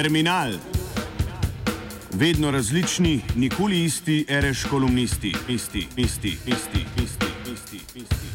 Terminal. Vedno različni, nikoli isti, reš kolumnisti, isti, isti, isti, isti, isti, isti.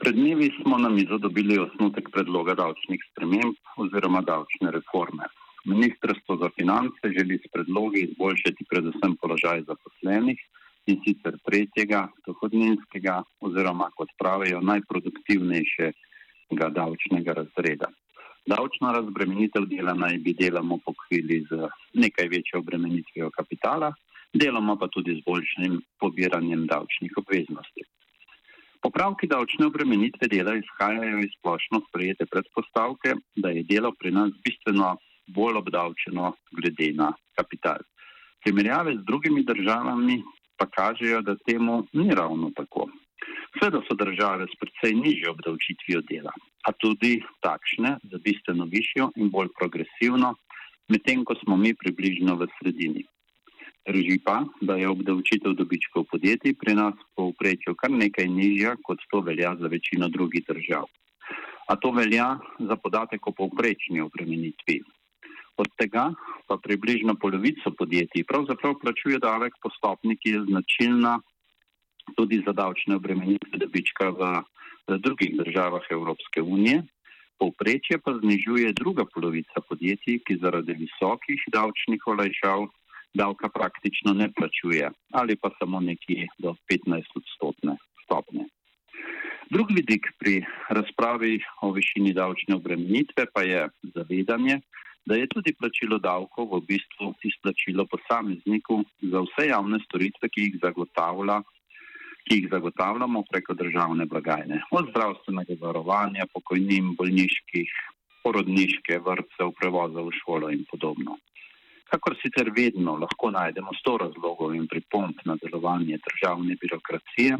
Pred dnevi smo na mizo dobili osnutek predloga davčnih sprememb oziroma davčne reforme. Ministrstvo za finance želi s predlogi izboljšati predvsem položaj zaposlenih in sicer tretjega, dohodninskega oziroma, kot pravijo, najproduktivnejšega davčnega razreda. Davčno razbremenitev dela naj bi deloma pokrili z nekaj večjo obremenitvijo kapitala, deloma pa tudi z boljšim pobiranjem davčnih obveznosti. Popravki davčne obremenitve dela izhajajo iz splošno sprejete predpostavke, da je delo pri nas bistveno bolj obdavčeno glede na kapital. Primerjave z drugimi državami pa kažejo, da temu ni ravno tako. Sveda so države s precej nižjo obdavčitvijo dela, a tudi takšne za bistveno višjo in bolj progresivno, medtem ko smo mi približno v sredini. Drži pa, da je obdavčitev dobičkov podjetij pri nas po uprečju kar nekaj nižja, kot to velja za večino drugih držav. A to velja za podatek o povprečni obremenitvi. Od tega pa približno polovico podjetij pravzaprav plačuje davek po stopni, ki je značilna tudi za davčne obremenitve dobička v, v drugih državah Evropske unije. Povprečje pa znižuje druga polovica podjetij, ki zaradi visokih davčnih olajšav davka praktično ne plačuje ali pa samo nekje do 15 odstotne stopne. Drug vidik pri razpravi o višini davčne obremenitve pa je zavedanje, da je tudi plačilo davkov v bistvu izplačilo posamezniku za vse javne storitve, ki jih zagotavlja ki jih zagotavljamo preko državne blagajne, od zdravstvenega varovanja, pokojnin, bolniških, porodniške, vrtcev, prevoza v šolo in podobno. Kakor sicer vedno lahko najdemo sto razlogov in pripomp na delovanje državne birokracije,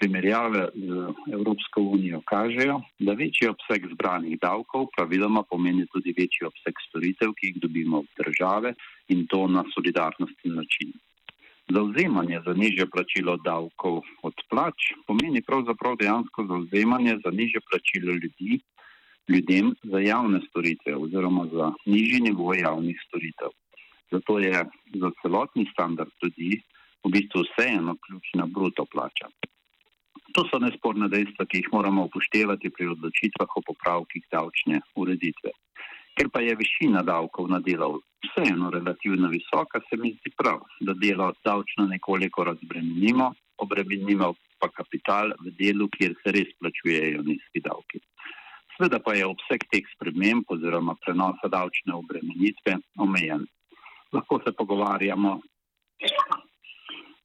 primerjave z Evropsko unijo kažejo, da večji obseg zbranih davkov praviloma pomeni tudi večji obseg storitev, ki jih dobimo od države in to na solidarnostni način. Zauzemanje za nižje plačilo davkov od plač pomeni pravzaprav dejansko zauzemanje za nižje plačilo ljudi, ljudem za javne storitve oziroma za nižji nivo javnih storitev. Zato je za celotni standard ljudi v bistvu vseeno ključna bruto plača. To so nesporne dejstva, ki jih moramo upoštevati pri odločitvah o popravkih davčne ureditve. Ker pa je višina davkov na delo vseeno relativno visoka, se mi zdi prav, da delo davčno nekoliko razbremenimo, obremenimo pa kapital v delu, kjer se res plačujejo nizki davki. Sveda pa je obseg teh sprememb oziroma prenosa davčne obremenitve omejen. Lahko se pogovarjamo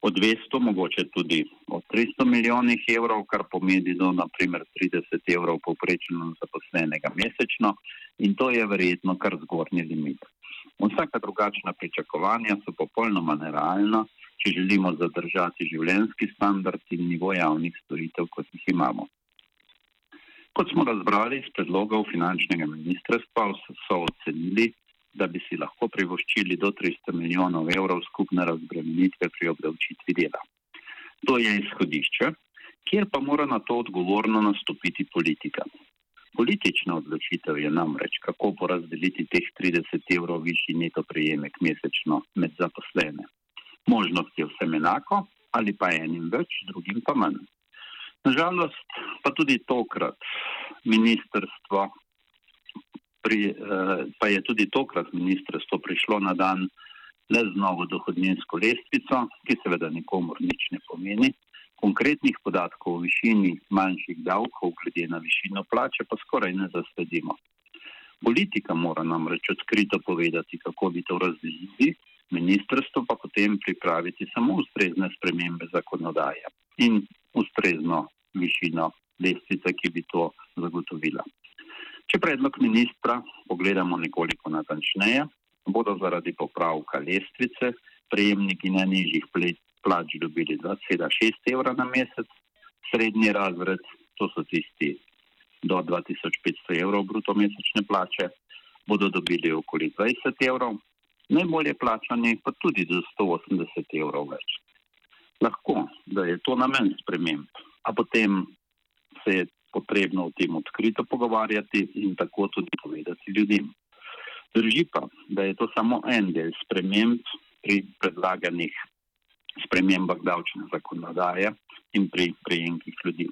o 200, mogoče tudi o 300 milijonih evrov, kar pomeni do naprimer 30 evrov povprečno zaposlenega mesečno in to je verjetno kar zgornji limit. Vsaka drugačna pričakovanja so popolnoma nerealna, če želimo zadržati življenski standard in nivo javnih storitev, kot jih imamo. Kot smo razbrali iz predlogov finančnega ministrstva, so ocenili, da bi si lahko privoščili do 300 milijonov evrov skupne razbremenitve pri obdavčitvi dela. To je izhodišče, kjer pa mora na to odgovorno nastopiti politika. Politična odločitev je namreč, kako porazdeliti teh 30 evrov višji neto prejemek mesečno med zaposlene. Možnost je vsem enako ali pa enim več, drugim pa manj. Nažalost pa tudi tokrat ministrstvo pri, eh, pa je tudi tokrat ministrstvo prišlo na dan le z novo dohodninsko lestvico, ki seveda nikomor nič ne pomeni. Konkretnih podatkov o višini manjših davkov glede na višino plače pa skoraj ne zasledimo. Politika mora namreč odkrito povedati, kako bi to razdelili, ministrstvo pa potem pripraviti samo ustrezne spremembe zakonodaje in ustrezno višino lestvice, ki bi to zagotovila. Če predlog ministra pogledamo nekoliko natančneje, bodo zaradi popravka lestvice prejemniki najnižjih plač dobili 2,6 evra na mesec, srednji razred, to so tisti do 2500 evrov bruto mesečne plače, bodo dobili okoli 20 evrov, najbolje plačani pa tudi do 180 evrov več. Lahko, da je to namen sprememb, a potem se je potrebno o tem odkrito pogovarjati in tako tudi povedati ljudem. Drži pa, da je to samo en del sprememb pri predlaganih spremembah davčne zakonodaje in pri prejemkih ljudi.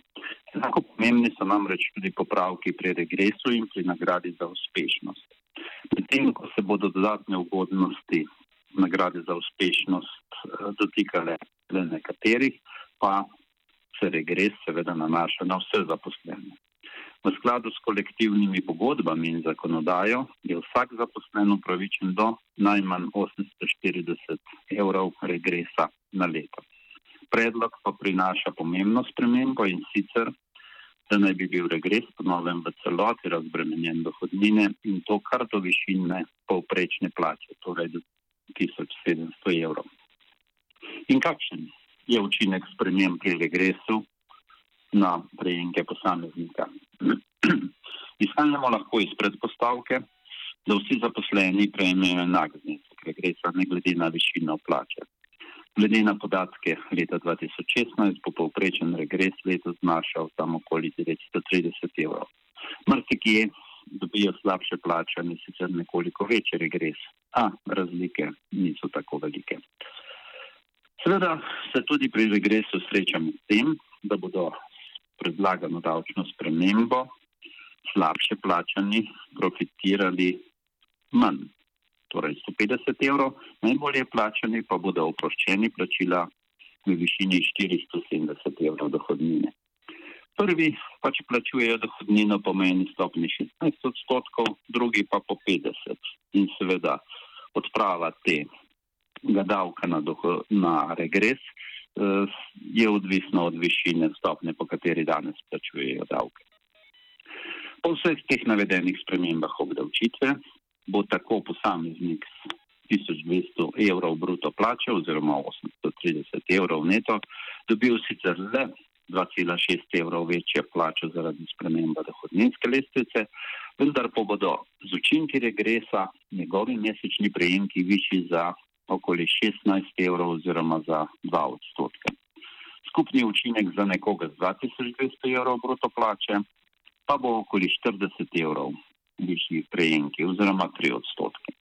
Enako pomembni so namreč tudi popravki pri regresu in pri nagradi za uspešnost. Medtem ko se bodo dodatne ugodnosti nagrade za uspešnost eh, dotikale le nekaterih, pa se regres seveda nanaša na vse zaposlene. V skladu s kolektivnimi pogodbami in zakonodajo je vsak zaposlen upravičen do najmanj 840 evrov regresa na leto. Predlog pa prinaša pomembno spremembo in sicer, da naj bi bil regres ponovem v celoti razbremenjen dohodnine in to kar do višine povprečne plače, torej do 1700 evrov. In kakšen je učinek sprememb pri regresu na prejemke posameznika. Izhajamo lahko iz predpostavke, da vsi zaposleni prejmejo enak znesek regresa, ne glede na višino plače. Glede na podatke leta 2016 bo povprečen regres letos znašal samo okoli 930 evrov. Mrsikje dobijo slabše plačane, sicer nekoliko večji regres, a razlike niso tako velike. Seveda se tudi pri regresu srečamo s tem, da bodo predlagano davčno spremembo slabše plačani profitirali manj, torej 150 evrov, najbolje plačani pa bodo oproščeni plačila v višini 470 evrov dohodnine. Prvi pač plačujejo dohodnino po meni stopni 16 odstotkov, drugi pa po 50 in seveda odprava tega davka na, na regres je odvisno od višine stopne, po kateri danes plačujejo davke. Po vseh teh navedenih spremembah obdavčitve bo tako posameznik s 1200 evrov bruto plače oziroma 830 evrov neto dobil sicer le 2,6 evrov večje plače zaradi sprememba dohodninske lestvice, vendar pa bodo z učinki regresa njegovi mesečni prejemki višji za okoli 16 evrov oziroma za 2 odstotke. Skupni učinek za nekoga z 2200 evrov bruto plače pa bo okoli 40 evrov višji prejemki oziroma 3 odstotke.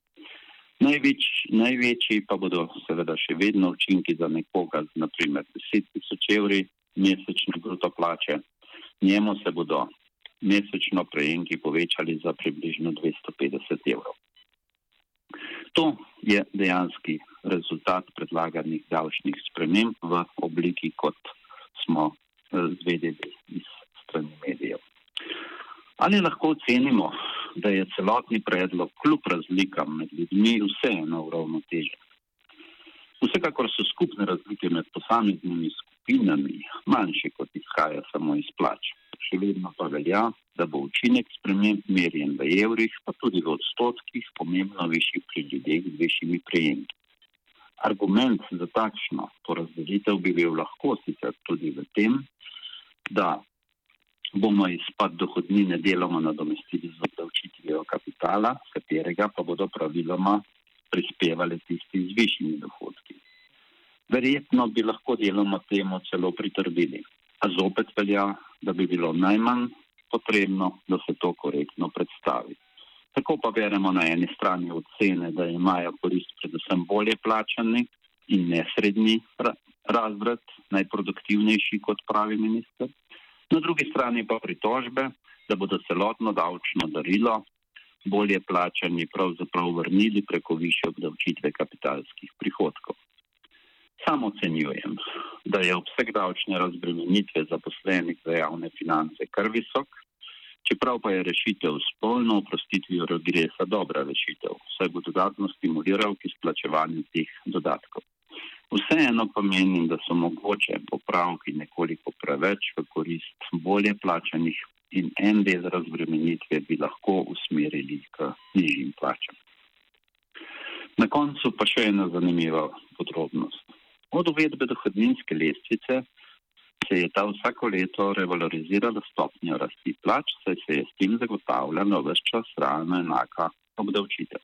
Največ, največji pa bodo seveda še vedno učinki za nekoga z naprimer 10 tisoč evri mesečne bruto plače. Njemu se bodo mesečno prejemki povečali za približno 250 evrov. To je dejanski rezultat predlaganih davčnih sprememb v obliki, kot smo eh, zvedeli iz strani medijev. Ali lahko ocenimo, da je celotni predlog kljub razlikam med ljudmi vseeno uravnotežen? Vsekakor so skupne razlike med posameznimi skupinami manjše, kot izhaja samo iz plač. Še vedno pa velja, da bo učinek sprememb merjen v evrih, pa tudi v odstotkih, pomembno višji pri ljudeh z višjimi prejemki. Argument za takšno porazdelitev bi bil lahko sicer tudi v tem, da bomo izpad dohodnine deloma nadomestili z obdavčitvijo kapitala, z katerega pa bodo praviloma prispevali tisti z višjimi dohodki. Verjetno bi lahko deloma temu celo pritrdili. A zopet velja, da bi bilo najmanj potrebno, da se to korektno predstavi. Tako pa beremo na eni strani ocene, da imajo korist predvsem bolje plačani in nesrednji razred, najproduktivnejši, kot pravi minister. Na drugi strani pa pritožbe, da bodo celotno davčno darilo bolje plačani pravzaprav vrnili preko više obdavčitve kapitalskih prihodkov. Sam ocenjujem, da je obseg davčne razbremenitve zaposlenih za javne finance kar visok, čeprav pa je rešitev s polno oprostitvijo regresa dobra rešitev, saj bo dodatno stimuliral k izplačevanju teh dodatkov. Vseeno pa menim, da so mogoče popravki nekoliko preveč v korist bolje plačanih in en del razbremenitve bi lahko usmerili k nižjim plačam. Na koncu pa še ena zanimiva podrobnost. Od uvedbe dohodninske lestvice se je ta vsako leto revalorizirala stopnjo rasti plač, saj se je s tem zagotavljalo vse čas realno enaka obdavčitev.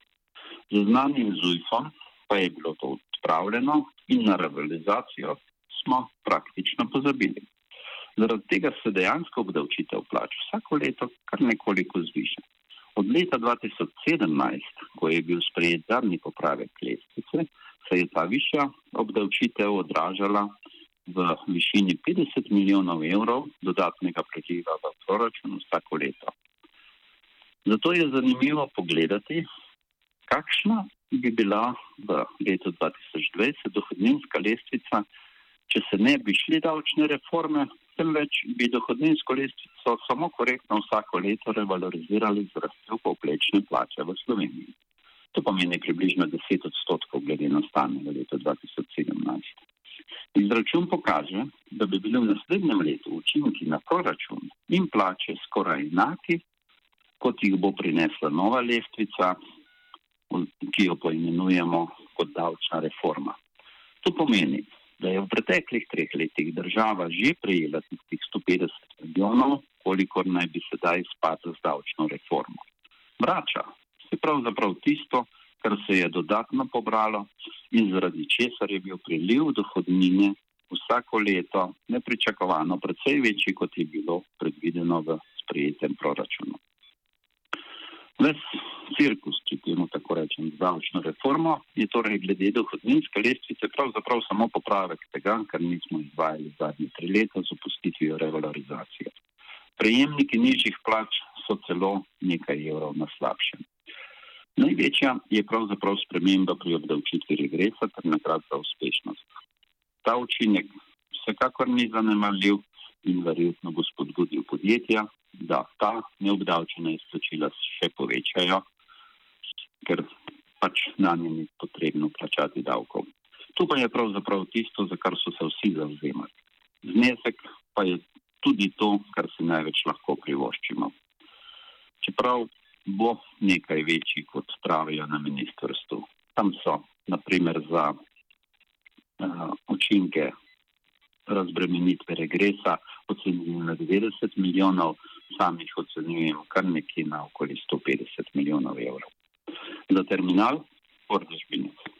Z znanim ZUJFom pa je bilo to odpravljeno in na revalorizacijo smo praktično pozabili. Zaradi tega se dejansko obdavčitev plač vsako leto kar nekoliko zviša. Od leta 2017, ko je bil sprejet zadnji popravek lestvice, se je ta višja obdavčitev odražala v višini 50 milijonov evrov dodatnega priliva v proračun vsako leto. Zato je zanimivo pogledati, kakšna bi bila v letu 2020 dohodninska lestvica, če se ne bi šli davčne reforme, temveč bi dohodninsko lestvico samo korektno vsako leto revalorizirali z rastjo povprečne plače v Sloveniji. To pomeni približno 10 odstotkov glede na stanje v letu 2017. Izračun pokaže, da bi bili v naslednjem letu učinki na proračun in plače skoraj enaki, kot jih bo prinesla nova lestvica, ki jo poimenujemo kot davčna reforma. To pomeni, da je v preteklih treh letih država že prejela tistih 150 milijonov, kolikor naj bi sedaj spadla z davčno reformo. Vrača se pravzaprav tisto, kar se je dodatno pobralo in zaradi česar je bil priliv dohodnine vsako leto nepričakovano precej večji, kot je bilo predvideno v sprejetem proračunu. Ves cirkus, če temu tako rečem, z davčno reformo je torej glede dohodninske lestvice pravzaprav samo popravek tega, kar nismo izvajali zadnje tri leta z opustitvijo revalorizacije. Prejemniki nižjih plač so celo nekaj evrov na slabšem. Največja je pravzaprav sprememba pri obdavčitvi regresa ter nagrad za uspešnost. Ta učinek vsekakor ni zanemarljiv in verjetno bo spodbudil podjetja, da ta neobdavčena izplačila še povečajo, ker pač na nje ni potrebno plačati davkov. To pa je pravzaprav tisto, za kar so se vsi zauzemali. Znesek pa je tudi to, kar si največ lahko privoščimo. Čeprav bo nekaj večji, kot pravijo na ministrstvu. Tam so, naprimer, za uh, učinke razbremenitve regresa ocenjeni na 90 milijonov, sami jih ocenjujemo kar nekje na okoli 150 milijonov evrov. Za terminal Pordežbinec.